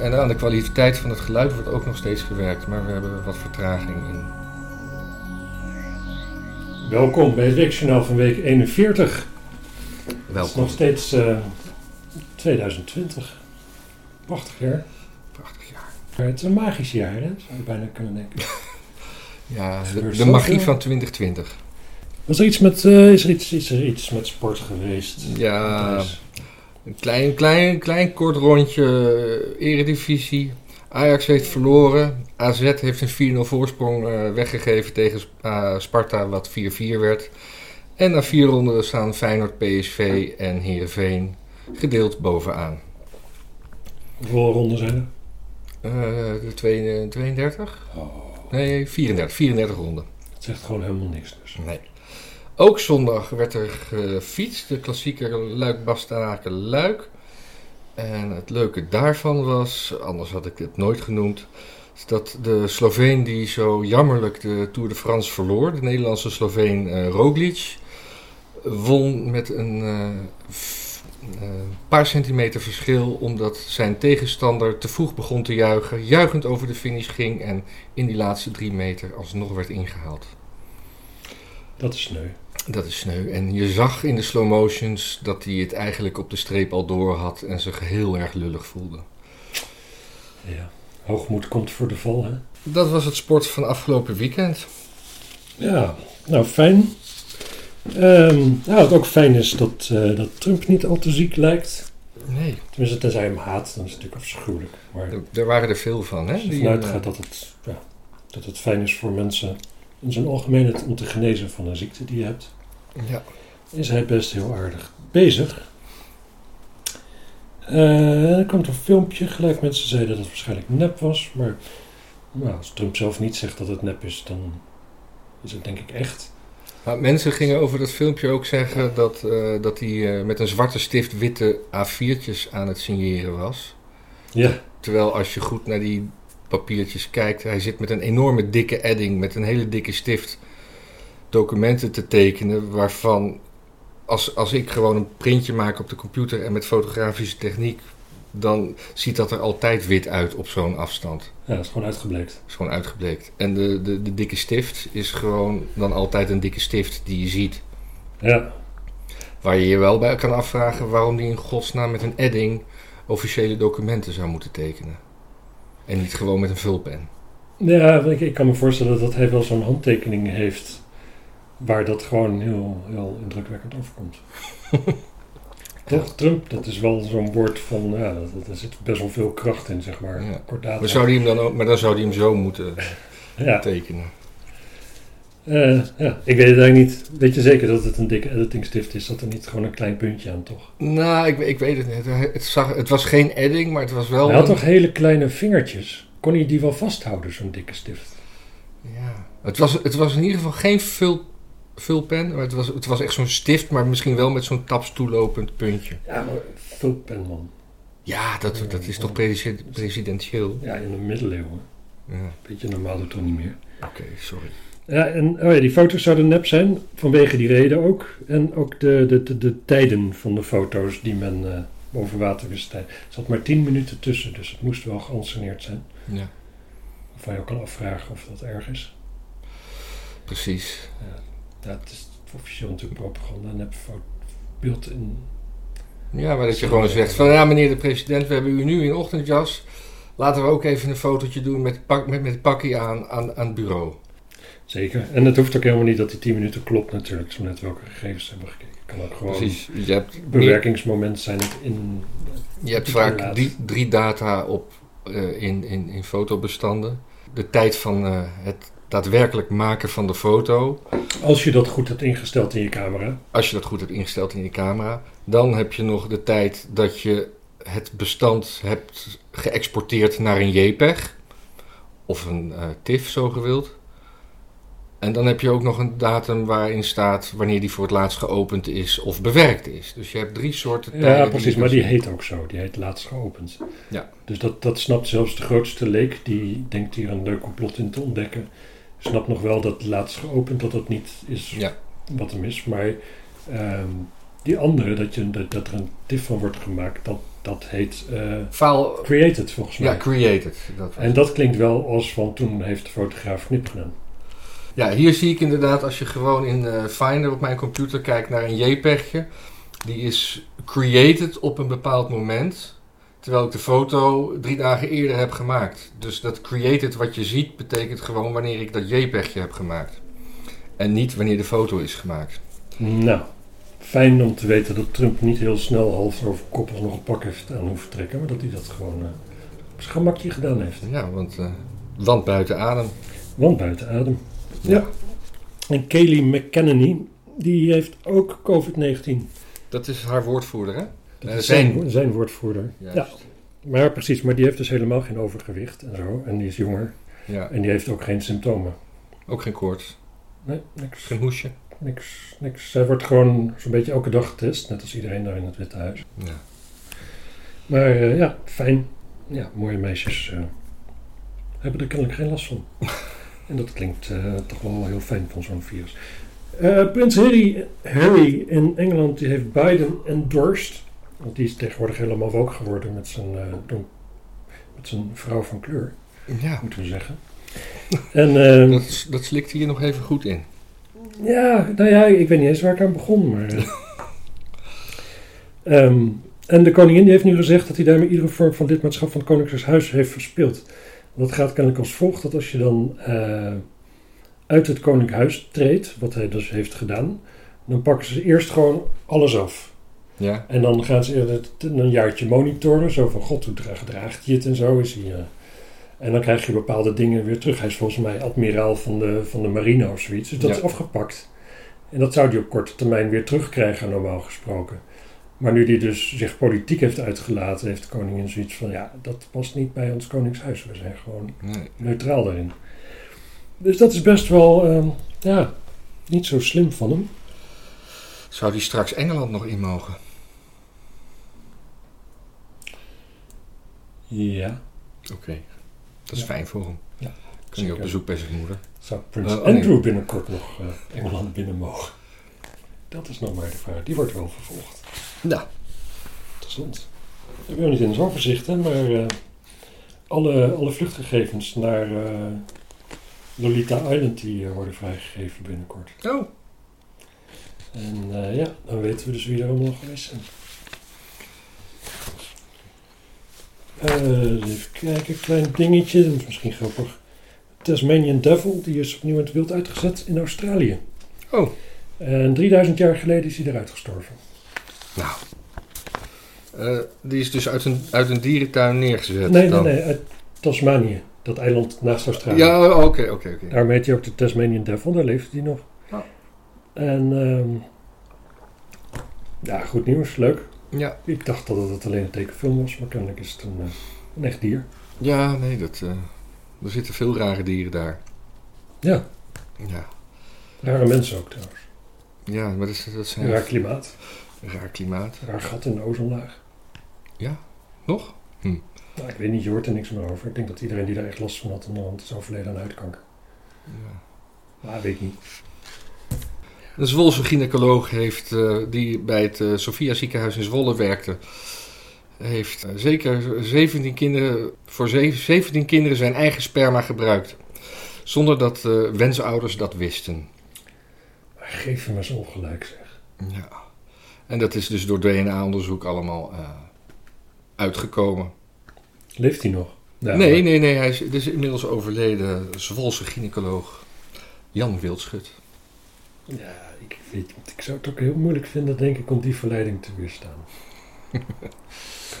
En aan de kwaliteit van het geluid wordt ook nog steeds gewerkt, maar we hebben wat vertraging in. Welkom bij het Weekjournaal van week 41. Het is Welkom. nog steeds eh, 2020. Prachtig jaar. Prachtig jaar. Maar het is een magisch jaar, hè? zou je bijna kunnen denken. Ja, de, magie van 2020. Was er iets met, eh, is er iets, is er iets met sport geweest? Ja, een klein, klein, klein kort rondje eh, eredivisie. Ajax heeft verloren. AZ heeft een 4-0 voorsprong eh, weggegeven tegen eh, Sparta, wat 4-4 werd. En na vier ronden staan Feyenoord, PSV en Heerenveen gedeeld bovenaan. hoeveel ronden zijn er? Eh, de twee- 32? Oh, Nee, 34. 34 ronden. het zegt gewoon helemaal niks dus. Nee. Ook zondag werd er gefietst, de klassieker Luik-Bastenaken-Luik. En het leuke daarvan was, anders had ik het nooit genoemd, dat de Sloveen die zo jammerlijk de Tour de France verloor, de Nederlandse Sloveen eh, Roglic, won met een eh, eh, paar centimeter verschil, omdat zijn tegenstander te vroeg begon te juichen, juichend over de finish ging en in die laatste drie meter alsnog werd ingehaald. Dat is sneu. Dat is sneu. En je zag in de slow motions dat hij het eigenlijk op de streep al door had en zich heel erg lullig voelde. Ja. Hoogmoed komt voor de val, hè? Dat was het sport van afgelopen weekend. Ja, nou fijn. Ehm, nou, wat ook fijn is dat, eh, dat Trump niet al te ziek lijkt. Nee, Tenminste, tenzij je hem haat, dan is het natuurlijk afschuwelijk. Maar er, er waren er veel van. Hè? Die, ervan eh, uitgaat dat het, ja, dat het fijn is voor mensen in zijn algemeenheid om te genezen van een ziekte die je hebt, ja. is hij best heel aardig bezig. Eh, er komt een filmpje, gelijk mensen zeiden dat het waarschijnlijk nep was, maar nou, als Trump zelf niet zegt dat het nep is, dan is het denk ik echt. Maar mensen gingen over dat filmpje ook zeggen dat, eh, dat hij eh, met een zwarte stift witte A4'tjes aan het signeren was. Ja, Terwijl als je goed naar die papiertjes kijkt, hij zit met een enorme dikke edding, met een hele dikke stift documenten te tekenen, waarvan als, als ik gewoon een printje maak op de computer en met fotografische techniek, dan ziet dat er altijd wit uit op zo'n afstand. ja, dat is gewoon uitgebleekt. Dat is gewoon uitgebleekt. En de, de, de dikke stift is gewoon dan altijd een dikke stift die je ziet. Ja, Waar je je wel bij kan afvragen waarom die in godsnaam met een edding officiële documenten zou moeten tekenen. En niet gewoon met een vulpen. Ja, ik, ik kan me voorstellen dat hij wel zo'n handtekening heeft waar dat gewoon heel, heel indrukwekkend overkomt. Toch? Trump, dat is wel zo'n woord van, ja, dat- daar zit best wel veel kracht in, zeg maar. Ja. Kordaat. Maar, zou die hem dan ook, maar dan zou hij hem zo moeten Ja, tekenen. Eh, ja, ik weet het eigenlijk niet. Weet je zeker dat het een dikke editingstift is? Dat er niet gewoon een klein puntje aan, toch? Nou, ik, ik weet het niet. Het, zag, het was geen edding, maar het was wel... Hij had een- toch hele kleine vingertjes? Kon hij die wel vasthouden, zo'n dikke stift? Ja. Het, was, het was in ieder geval geen vul, vulpen, maar het was, het was echt zo'n stift, maar misschien wel met zo'n tapstoelopend puntje. Ja, maar vulpen, man. Ja, dat, dat is toch presi- presidentieel? Ja, in de middeleeuwen. Ja. Beetje normaal doet toch niet meer. Oké, sorry. Ja, en oh ja, die foto's zouden nep zijn, vanwege die reden ook. En ook de, de, de, de tijden van de foto's die men eh, boven water wist. Er zat maar 10 minuten tussen, dus het moest wel geanceneerd zijn. Ja, Waarvan je ook kan afvragen of dat erg is. precies. Ja, het is officieel natuurlijk propaganda, nep beeld in... Ja, maar dat je gewoon zegt van ja, meneer de president, we hebben u nu in ochtendjas. Laten we ook even een fotootje doen met, pak, met, met pakje aan, aan, aan het bureau. Zeker. En het hoeft ook helemaal niet dat die 10 minuten klopt natuurlijk. Zo net welke gegevens hebben gekeken. Kan ook gewoon Precies. Je hebt, bewerkingsmoment zijn het in... je hebt vaak drie, drie data op eh, in, in, in fotobestanden. De tijd van eh, het daadwerkelijk maken van de foto. Als je dat goed hebt ingesteld in je camera. Als je dat goed hebt ingesteld in je camera. Dan heb je nog de tijd dat je het bestand hebt geëxporteerd naar een JPEG. Of een eh TIFF, zo gewild. En dan heb je ook nog een datum waarin staat wanneer die voor het laatst geopend is of bewerkt is. Dus je hebt drie soorten tijden. Ja, precies. Maar die heet ook zo. Die heet laatst geopend. Ja. Dus dat, dat snapt zelfs de grootste leek. Die denkt hier een leuk complot in te ontdekken. Snapt nog wel dat laatst geopend, dat dat niet is Ja. wat hem is. Maar ehm, die andere, dat, je, dat, dat er een TIFF van wordt gemaakt, dat, dat heet Faal, Created volgens mij. ja, created. Dat en dat klinkt wel als van toen heeft de fotograaf knip gedaan. Ja, hier zie ik inderdaad, als je gewoon in eh, Finder op mijn computer kijkt naar een JPEGje, die is created op een bepaald moment, terwijl ik de foto drie dagen eerder heb gemaakt. Dus dat created wat je ziet, betekent gewoon wanneer ik dat JPEGje heb gemaakt. En niet wanneer de foto is gemaakt. Nou, fijn om te weten dat Trump niet heel snel hals over kop nog een pak heeft aan hoeven trekken, maar dat hij dat gewoon eh, op zijn gemakje gedaan heeft. Ja, want eh land buiten adem. Want buiten adem. Ja. En Kaylee McKenney, die heeft ook COVID-19. Dat is haar woordvoerder, hè? Dat Eh, is zijn. zijn, woordvoerder. Juist. Ja, maar precies. Maar die heeft dus helemaal geen overgewicht en zo. En die is jonger. Ja. En die heeft ook geen symptomen. Ook geen koorts. Nee, niks. Geen hoesje. Niks, niks. Zij wordt gewoon zo'n beetje elke dag getest. Net als iedereen daar in het Witte Huis. Ja. Maar eh, ja, fijn. Ja, mooie meisjes eh, hebben er kennelijk geen last van. en dat klinkt eh, toch wel heel fijn van zo'n virus. Eh, Prins Harry, Harry in Engeland die heeft Biden endorsed. Want die is tegenwoordig helemaal woke geworden met zijn, eh, met zijn vrouw van kleur, ja. moeten we zeggen. En eh, Dat, dat slikt hier nog even goed in. ja, nou ja, ik weet niet eens waar ik aan begon, maar... eh. Ehm, en de koningin die heeft nu gezegd dat hij daarmee iedere vorm van lidmaatschap van het Huis heeft verspeeld. Dat gaat kennelijk als volgt, dat als je dan eh, uit het Koninklijk Huis treedt, wat hij dus heeft gedaan, dan pakken ze eerst gewoon alles af. Ja. En dan gaan ze een jaartje monitoren, zo van god, hoe dra- gedraagt hij het en zo. Is hij, eh, en dan krijg je bepaalde dingen weer terug. Hij is volgens mij admiraal van de, van de marine of zoiets. Dus dat Ja. is afgepakt. En dat zou hij op korte termijn weer terugkrijgen, normaal gesproken. Maar nu hij dus zich politiek heeft uitgelaten, heeft de koningin zoiets van... Ja, dat past niet bij ons koningshuis. We zijn gewoon Nee. neutraal daarin. Dus dat is best wel, ehm, ja, niet zo slim van hem. Zou die straks Engeland nog in mogen? Ja. Oké. Dat is Ja. fijn voor hem. Ja, hij zeker. op bezoek bij zijn moeder? Zou prins Eh, oh, nee. Andrew binnenkort nog eh, Engeland binnen mogen? Dat is nog maar de vraag. Die wordt wel vervolgd. Ja. Interessant. Hebben we niet in het overzicht, hè, maar eh, alle, alle vluchtgegevens naar eh, Lolita Island die eh, worden vrijgegeven binnenkort. Oh. En ja, dan weten we dus wie er allemaal geweest zijn. Even kijken, klein dingetje, dat is misschien grappig. Tasmanian Devil, die is opnieuw in het wild uitgezet in Australië. Oh. En 3000 jaar geleden is hij eruit gestorven. Nou. Eh, die is dus uit een, uit een dierentuin neergezet. Nee, nee, dan. nee, uit Tasmanië, dat eiland naast Australië. Ja, oh, oké, oké, oké. Daarom heet hij ook de Tasmanian Devil, daar leeft hij nog. Oh. En ehm, ja, goed nieuws, leuk. Ja. Ik dacht dat het alleen een tekenfilm was, maar kennelijk is het een, eh, een echt dier. Ja, nee, dat, eh, er zitten veel rare dieren daar. Ja, Ja, rare mensen ook trouwens. Ja maar dat, is- dat zijn Raar klimaat, raar klimaat. raar gat in de ozonlaag. Nog? Nou, ik weet niet, je hoort er niks meer over. Ik denk dat iedereen die daar echt last van had, aan de hand is overleden aan huidkanker. Ja. Maar weet ik niet. Een Zwolse gynaecoloog heeft, eh, die bij het eh, Sophia ziekenhuis in Zwolle werkte, heeft eh, zeker 17 kinderen, voor ze- 17 kinderen zijn eigen sperma gebruikt. Zonder dat wensouders dat wisten. Geef hem eens ongelijk zeg. Ja. En dat is dus door DNA-onderzoek allemaal eh, uitgekomen. Leeft hij nog? Ja, nee, maar- nee, nee. Hij is, is inmiddels overleden Zwolse gynaecoloog Jan Wildschut. Ja, ik weet. Ik zou het ook heel moeilijk vinden, denk ik, om die verleiding te weerstaan.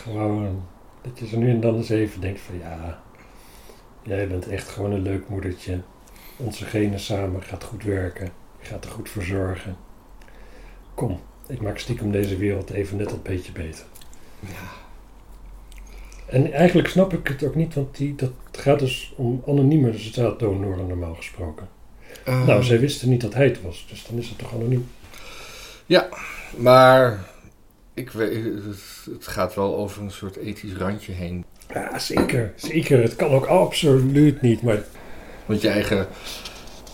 gewoon dat je zo nu en dan eens even denkt van ja, jij bent echt gewoon een leuk moedertje. Onze genen samen gaat goed werken. Gaat er goed voor zorgen. Kom, ik maak stiekem deze wereld even net een beetje beter. Ja. En eigenlijk snap ik het ook niet, want die, dat gaat dus om anonieme zaaddonoren normaal gesproken. Eh, Nou, zij wisten niet dat hij het was, dus dan is het toch anoniem. Maar ik weet, het, het gaat wel over een soort ethisch randje heen. Ja, zeker. Zeker. Het kan ook absoluut niet. Maar Want je eigen,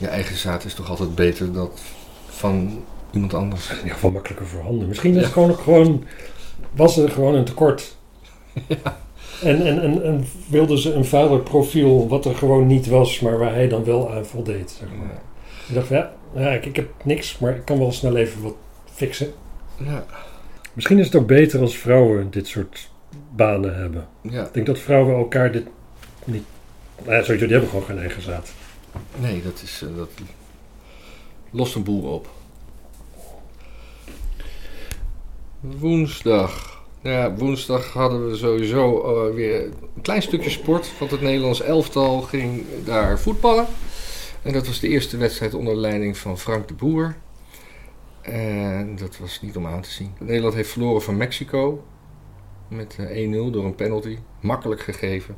je eigen zaad is toch altijd beter dan van iemand anders. ieder geval makkelijker voorhanden. Misschien is Ja. gewoon gewoon... Was er gewoon een tekort. En, en, en, en wilden ze een vaderprofiel wat er gewoon niet was, maar waar hij dan wel aan voldeed. Zeg maar. Ja. Ik dacht, ja, ja ik, ik heb niks, maar ik kan wel snel even wat fixen. Ja. Misschien is het ook beter als vrouwen dit soort banen hebben. ja. Ik denk dat vrouwen elkaar dit niet... Nou ja, sowieso, die hebben gewoon geen eigen zaad. Nee, dat is... eh, dat lost een boel op. Woensdag. Ja, woensdag hadden we sowieso eh, weer een klein stukje sport. Want het Nederlands elftal ging daar voetballen. En dat was de eerste wedstrijd onder leiding van Frank de Boer. En dat was niet om aan te zien. Nederland heeft verloren van Mexico. Met eh, 1-0 door een penalty. Makkelijk gegeven.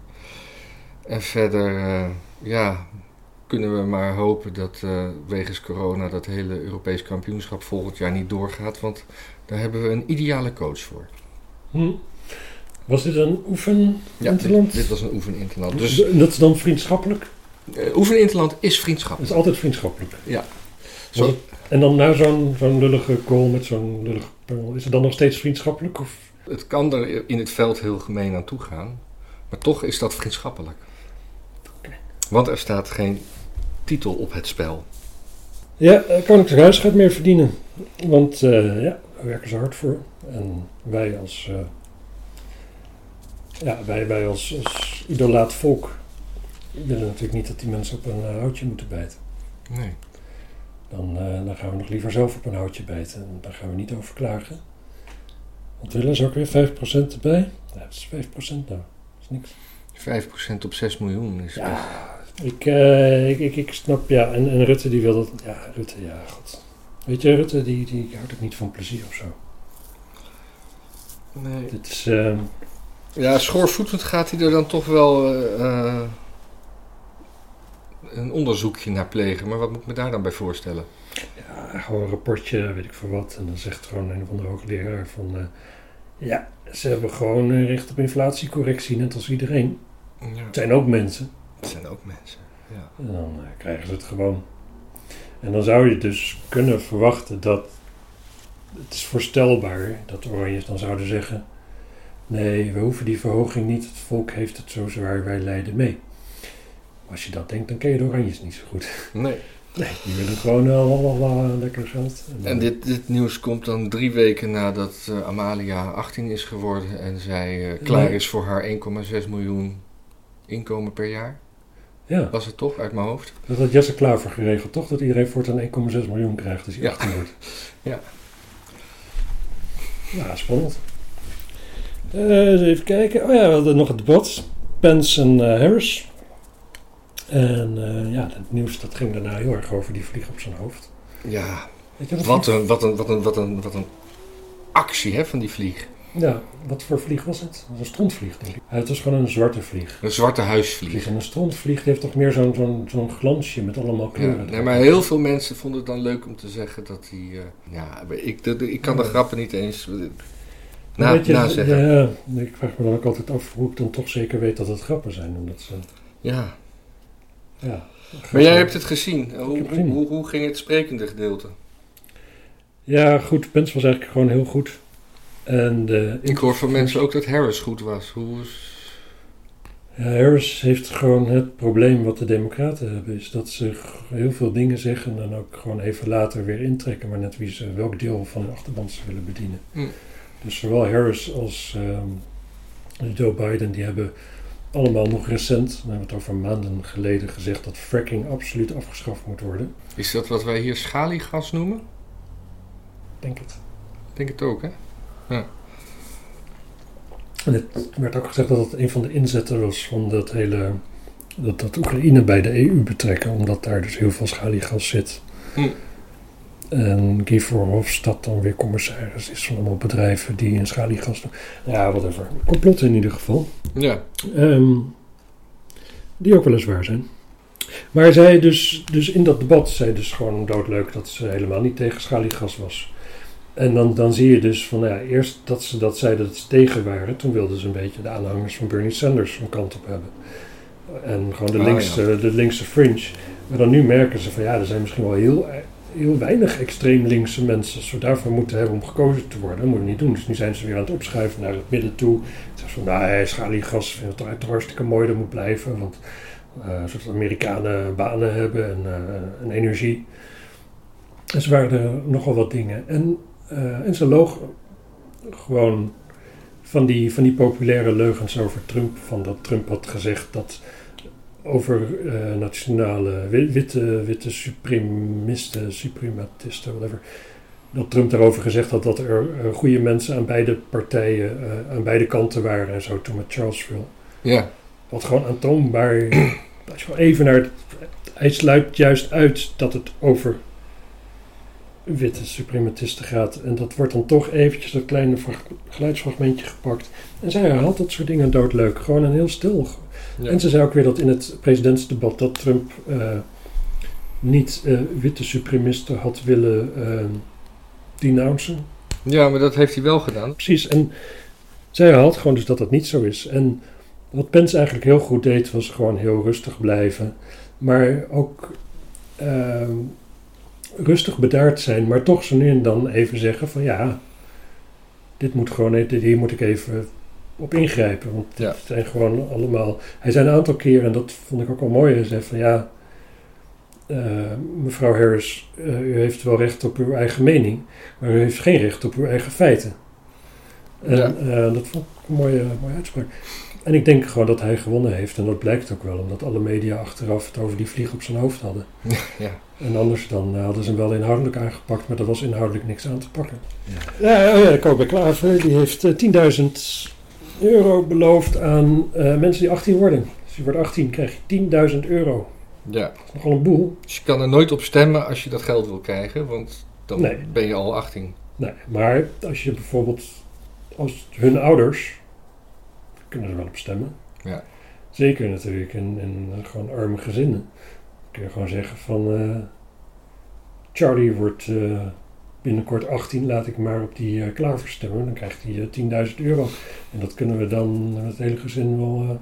En verder, eh, ja, kunnen we maar hopen dat eh, wegens corona dat hele Europees kampioenschap volgend jaar niet doorgaat. Want daar hebben we een ideale coach voor. Hm. Was dit een oefen Ja, interland? dit, dit was een oefeninterland. Dus Dus dat is dan vriendschappelijk? uh, oefeninterland is vriendschap. Dat is altijd vriendschappelijk. Ja. Zo, het- en dan na zo'n zo'n lullige goal met zo'n lullig... Is het dan nog steeds vriendschappelijk? Of? het kan er in het veld heel gemeen aan toe gaan. Maar toch is dat vriendschappelijk. Want er staat geen titel op het spel. Ja, eh, Koninklijk Huis gaat meer verdienen. Want eh, ja, daar werken ze hard voor. En wij als, eh, ja, wij, wij als, als idolaat volk willen natuurlijk niet dat die mensen op een houtje moeten bijten. Nee. Dan, eh, dan gaan we nog liever zelf op een houtje bijten. En daar gaan we niet over klagen. Want willen ze ook weer 5% erbij? Ja, dat is 5% nou. Dat is niks. 5% op 6 miljoen is best- Ja, ik, eh, ik, ik, ik snap, ja. En, en Rutte die wil dat. Ja, Rutte, ja, god. Weet je, Rutte die, die houdt ook niet van plezier of zo. Nee. Dit is. eh, Ja, schoorvoetend gaat hij er dan toch wel eh, eh, een onderzoekje naar plegen. Maar wat moet ik me daar dan bij voorstellen? ja, gewoon een rapportje, weet ik veel wat. En dan zegt gewoon een van de hoogleraar van. eh, ja, ze hebben gewoon een recht op inflatiecorrectie, net als iedereen. Ja, Het zijn ook mensen. Het zijn ook mensen. Ja. En dan eh, krijgen ze het gewoon. En dan zou je dus kunnen verwachten dat. Het is voorstelbaar dat de Oranjes dan zouden zeggen. Nee, we hoeven die verhoging niet. Het volk heeft het zo zwaar, wij lijden mee. Maar als je dat denkt, dan ken je de Oranjes niet zo goed. Nee. Nee, die willen gewoon eh, lalala, lekker geld. En dit, dit nieuws komt dan drie weken nadat eh, Amalia 18 is geworden en zij eh, klaar Nee. is voor haar 1,6 miljoen inkomen per jaar. Ja, Was het toch uit mijn hoofd? dat had Jesse Klaver geregeld, toch? Dat iedereen voortaan 1,6 miljoen krijgt als hij Ja. 18 wordt. Ja. Ja, spannend. Eh, eens even kijken. Oh ja, we hadden nog het debat. Pence en eh, Harris. En eh, ja, het nieuws dat ging daarna heel erg over die vlieg op zijn hoofd. Ja, Weet je, dat wat een, wat een, wat een, wat een, wat een actie hè, van die vlieg. Ja, wat voor vlieg was het? Dat was een strontvlieg, denk ik. Het was gewoon een zwarte vlieg. Een zwarte Vlieg. huisvlieg. En een strontvlieg die heeft toch meer zo'n zo'n zo'n glansje met allemaal Ja, kleuren. nee, maar heel veel mensen vonden het dan leuk om te zeggen dat hij... eh, ja, ik, ik kan de grappen niet eens eh, Maar na, weet je, nazeggen. Ja, ik vraag me dan ook altijd af hoe ik dan toch zeker weet dat het grappen zijn. Omdat ze, Ja. ja. Maar jij hebt het gezien. Hoe, hoe, gezien. hoe, hoe ging het sprekende gedeelte? Ja, goed. Pence was eigenlijk gewoon heel goed. En Ik hoor van mensen ook dat Harris goed was. Hoe is... Ja, Harris heeft gewoon het probleem wat de Democraten hebben, is dat ze heel veel dingen zeggen en ook gewoon even later weer intrekken, maar net wie ze welk deel van de achterban ze willen bedienen. Hm. Dus zowel Harris als ehm, Joe Biden, die hebben allemaal nog recent, dan hebben we het over maanden geleden, gezegd dat fracking absoluut afgeschaft moet worden. Is dat wat wij hier schaliegas noemen? Ik denk het. Ik denk het ook, hè? En het werd ook gezegd dat het een van de inzetten was van dat hele. dat, dat Oekraïne bij de EU betrekken, omdat daar dus heel veel schaliegas zit. Hm. En Guy Verhofstadt dan weer commissaris is van allemaal bedrijven die in schaliegas doen. Ja, whatever. Complot in ieder geval. Ja. Ehm, die ook wel eens waar zijn. Maar zij dus, dus in dat debat zei dus gewoon doodleuk dat ze helemaal niet tegen schaliegas was. En dan, dan zie je dus van ja, eerst dat ze dat zeiden dat ze tegen waren. Toen wilden ze een beetje de aanhangers van Bernie Sanders van kant op hebben. En gewoon de Ah, linkse, de linkse fringe. Maar dan nu merken ze van ja, er zijn misschien wel heel, heel weinig extreem linkse mensen zo daarvoor moeten hebben om gekozen te worden. Dat moet je niet doen. Dus nu zijn ze weer aan het opschuiven naar het midden toe. Ze van, nou, hij schaliegas vindt het toch hartstikke mooi, dat moet blijven. Want uh, zodat Amerikanen banen hebben en, uh, en energie. En ze waren er nogal wat dingen. En, en ze loog gewoon van die, van die populaire leugens over Trump. Van dat Trump had gezegd dat over uh, nationale witte, witte supremisten, suprematisten, whatever. Dat Trump daarover gezegd had dat er uh, goede mensen aan beide partijen, uh, aan beide kanten waren en zo toen met Charlesville. Ja. Wat gewoon aantoonbaar. als je even naar het. Hij sluit juist uit dat het over witte suprematisten gaat. En dat wordt dan toch eventjes dat kleine geluidsfragmentje gepakt. En zij herhaalt dat soort dingen doodleuk. Gewoon een heel stil. Ja. En ze zei ook weer dat in het presidentsdebat dat Trump uh, niet uh, witte supremisten had willen uh, denouncen. Ja, maar dat heeft hij wel gedaan. Precies. En zij herhaalt gewoon dus dat dat niet zo is. En wat Pence eigenlijk heel goed deed, was gewoon heel rustig blijven. Maar ook ehm, rustig bedaard zijn, maar toch zo nu en dan even zeggen van ja, dit moet gewoon, hier moet ik even op ingrijpen. Want ja. het zijn gewoon allemaal. Hij zei een aantal keren, en dat vond ik ook wel mooi, hij zei van ja, uh, mevrouw Harris, uh, u heeft wel recht op uw eigen mening, maar u heeft geen recht op uw eigen feiten. En Ja. uh, dat vond ik een mooie, mooie uitspraak. En ik denk gewoon dat hij gewonnen heeft. En dat blijkt ook wel, omdat alle media achteraf het over die vlieg op zijn hoofd hadden. Ja. En anders dan uh, hadden ze hem wel inhoudelijk aangepakt, maar er was inhoudelijk niks aan te pakken. Ja, ja, ja Kobe Klaver die heeft uh, 10.000 euro beloofd aan uh, mensen die 18 worden. Als je wordt 18 krijg je 10.000 euro. Ja. Dat is nogal een boel. Dus je kan er nooit op stemmen als je dat geld wil krijgen, want dan Nee. ben je al 18. Nee, maar als je bijvoorbeeld, als hun ouders, kunnen er wel op stemmen. Ja. Zeker natuurlijk in, in gewoon arme gezinnen. Kun je gewoon zeggen van, uh, Charlie wordt uh, binnenkort 18, laat ik maar op die uh, klaver stemmen. Dan krijgt hij 10.000 euro. En dat kunnen we dan met het hele gezin wel,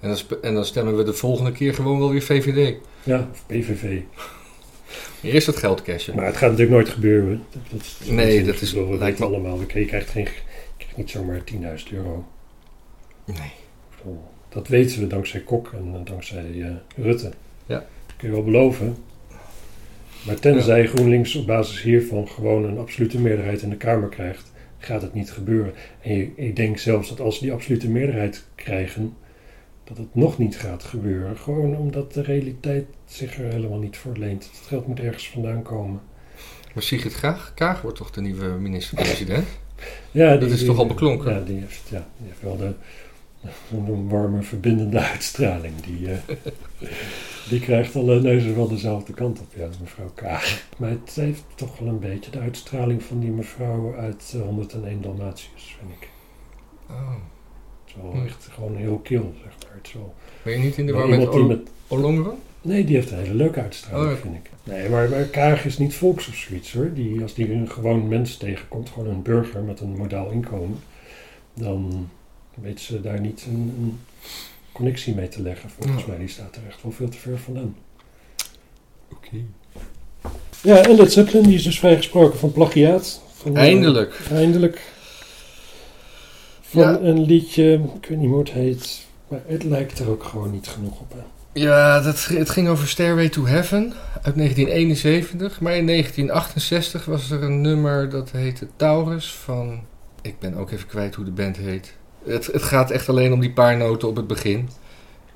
En dan, en dan stemmen we de volgende keer gewoon wel weer VVD. ja, of PVV. Eerst het geld cashen. Maar het gaat natuurlijk nooit gebeuren. Dat, dat, is- Nee, dat is- we weten lijkt me- allemaal. Je krijgt, geen, je krijgt niet zomaar 10.000 euro. Nee. Dat weten we dankzij Kok en eh, dankzij eh, Rutte. Ja. Kun je wel beloven. Maar tenzij GroenLinks op basis hiervan gewoon een absolute meerderheid in de Kamer krijgt, gaat het niet gebeuren. En je- ik denk zelfs dat als ze die absolute meerderheid krijgen, dat het nog niet gaat gebeuren. Gewoon omdat de realiteit zich er helemaal niet voor leent. Het geld moet ergens vandaan komen. Maar Sigrid Kaag, Kaag wordt toch de nieuwe minister-president? Ja, Dat is toch al beklonken? Ja, die heeft, ja, die heeft wel de, een warme, verbindende uitstraling. Die, eh, die krijgt alle neuzen wel dezelfde kant op, ja, mevrouw Kaag. Maar het heeft toch wel een beetje de uitstraling van die mevrouw uit eh, 101 Dalmatiërs, vind ik. Oh. Het is wel echt gewoon heel kil, zeg maar. Het is wel, Ben je niet in de war met, met? Nee, die heeft een hele leuke uitstraling, Oh, ja. vind ik. Nee, maar, maar Kaag is niet volks of zoiets hoor. Die, als die een gewoon mens tegenkomt, gewoon een burger met een modaal inkomen, dan weet ze daar niet een, een connectie mee te leggen. Volgens Ja. mij, die staat er echt wel veel te ver vandaan. Oké. Ja, en Led Zeppelin, die is dus vrijgesproken van plagiaat. Van, eh, Eindelijk. eindelijk. Van Ja. een liedje, ik weet niet hoe het heet, maar het lijkt er ook gewoon niet genoeg op. Hè. Ja, dat, het ging over Stairway to Heaven uit 1971. Maar in 1968 was er een nummer dat heette Taurus van... Ik ben ook even kwijt hoe de band heet. Het, het gaat echt alleen om die paar noten op het begin.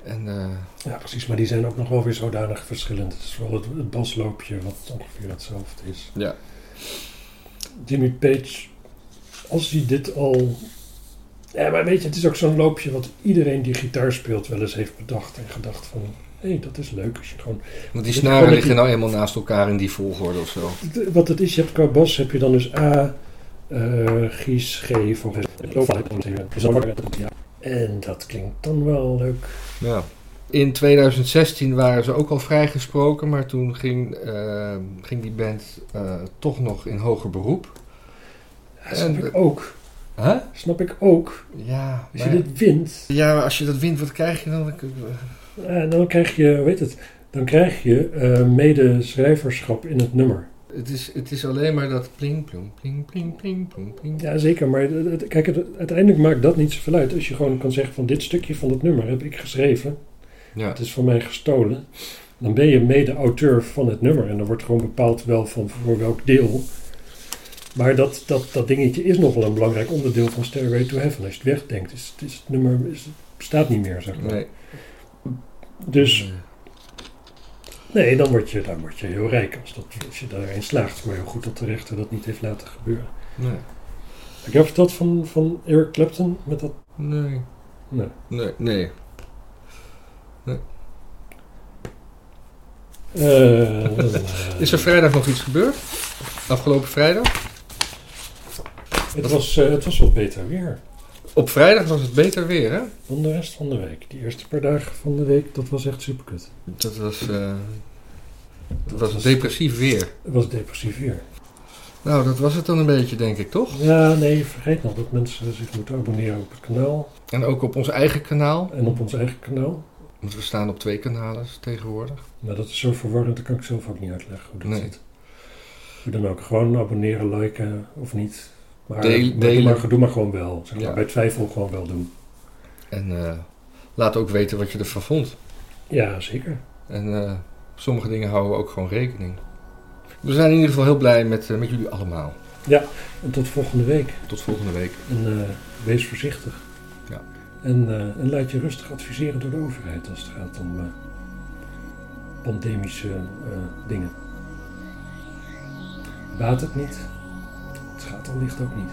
En eh, Ja, precies, maar die zijn ook nog wel weer zodanig verschillend. Het is wel het, het basloopje wat ongeveer hetzelfde is. ja, Jimmy Page, als hij dit al... Ja, maar weet je, het is ook zo'n loopje wat iedereen die gitaar speelt wel eens heeft bedacht en gedacht van... Hé, hey, dat is leuk als je gewoon... want die snaren liggen nou eenmaal naast elkaar in die volgorde of zo. Wat het is, je hebt qua bas heb je dan dus A, Gies, G, ja. En dat klinkt dan wel leuk. Ja. In 2016 waren ze ook al vrijgesproken, maar toen ging, eh, ging die band eh, toch nog in hoger beroep. Ja, snap En- ik ook. Huh? Snap ik ook. Ja, Als je maar- dit wint, ja, als je dat wint, wat krijg je dan? eh, dan krijg je, weet het, dan krijg je eh, medeschrijverschap in het nummer. Het is, het is alleen maar dat pling, plong, pling, pling, pling, plong, pling. Ja, zeker. Maar het- kijk, het- uiteindelijk maakt dat niet zoveel uit. Als je gewoon kan zeggen van dit stukje van het nummer heb ik geschreven. Ja, Het is van mij gestolen. Dan ben je mede-auteur van het nummer. En dan wordt gewoon bepaald wel van voor welk deel. Maar dat, dat, dat dingetje is nog wel een belangrijk onderdeel van Stairway to Heaven. Als je het wegdenkt, is, is het nummer is, bestaat niet meer, zeg maar. nee. Dus nee, dan word, je, dan word je heel rijk als, dat, als je daarin slaagt. Maar heel goed dat de rechter dat niet heeft laten gebeuren. Nee. Heb je verteld van, van Eric Clapton met dat? Nee. Nee. Nee. Nee. Eh, Is er vrijdag nog iets gebeurd? Afgelopen vrijdag? het, was, eh, het was wat beter weer Op vrijdag was het beter weer, hè? dan de rest van de week. Die eerste paar dagen van de week, dat was echt superkut. Dat was, eh dat was depressief weer. Het was depressief weer. Nou, dat was het dan een beetje, denk ik, toch? Ja, nee, vergeet nog dat mensen zich moeten abonneren op het kanaal. En ook op ons eigen kanaal. En op ons eigen kanaal. Want we staan op twee kanalen tegenwoordig. Maar dat is zo verwarrend, dat kan ik zelf ook niet uitleggen hoe dat Nee. zit. Hoe dan ook, gewoon abonneren, liken of niet. Maar, Deel- maar doe, maar, doe maar gewoon wel. Zeg maar, Ja. Bij twijfel gewoon wel doen. En eh, laat ook weten wat je ervan vond. Ja, zeker. En eh, sommige dingen houden we ook gewoon rekening. We zijn in ieder geval heel blij met, eh, met jullie allemaal. En tot volgende week. Tot volgende week. En wees voorzichtig. Ja. En, en laat je rustig adviseren door de overheid als het gaat om pandemische dingen. Baat het niet. Allicht ook niet.